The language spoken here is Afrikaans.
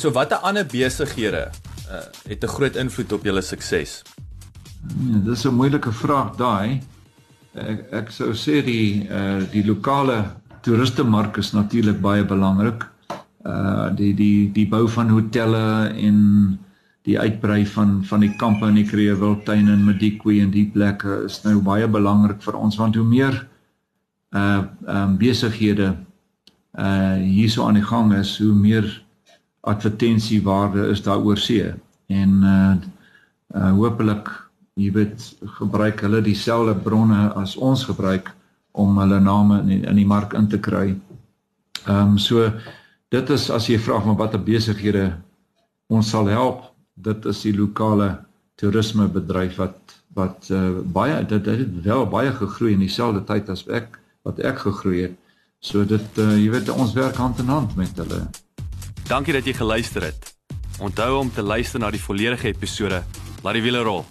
So watter ander besighede uh, het 'n groot invloed op julle sukses? Ja, dis 'n moeilike vraag daai. Ek ek sou sê die uh die lokale toeristemark is natuurlik baie belangrik. Uh die die die bou van hotelle en die uitbrei van van die kampe in die Kreeuwiltuin en Madikwe en die plekke is nou baie belangrik vir ons want hoe meer uh um besighede uh hierso aan die gang is, hoe meer advertensiewaarde is daar oor see en uh, uh hopelik jy weet gebruik hulle dieselfde bronne as ons gebruik om hulle name in die, in die mark in te kry. Ehm um, so dit is as jy vra van watter besighede ons sal help, dit is die lokale toerismebedryf wat wat uh, baie dit het wel baie gegroei in dieselfde tyd as ek wat ek gegroei het. So dit uh, jy weet ons werk hand in hand met hulle. Dankie dat jy geluister het. Onthou om te luister na die volledige episode. Laat die wiele rol.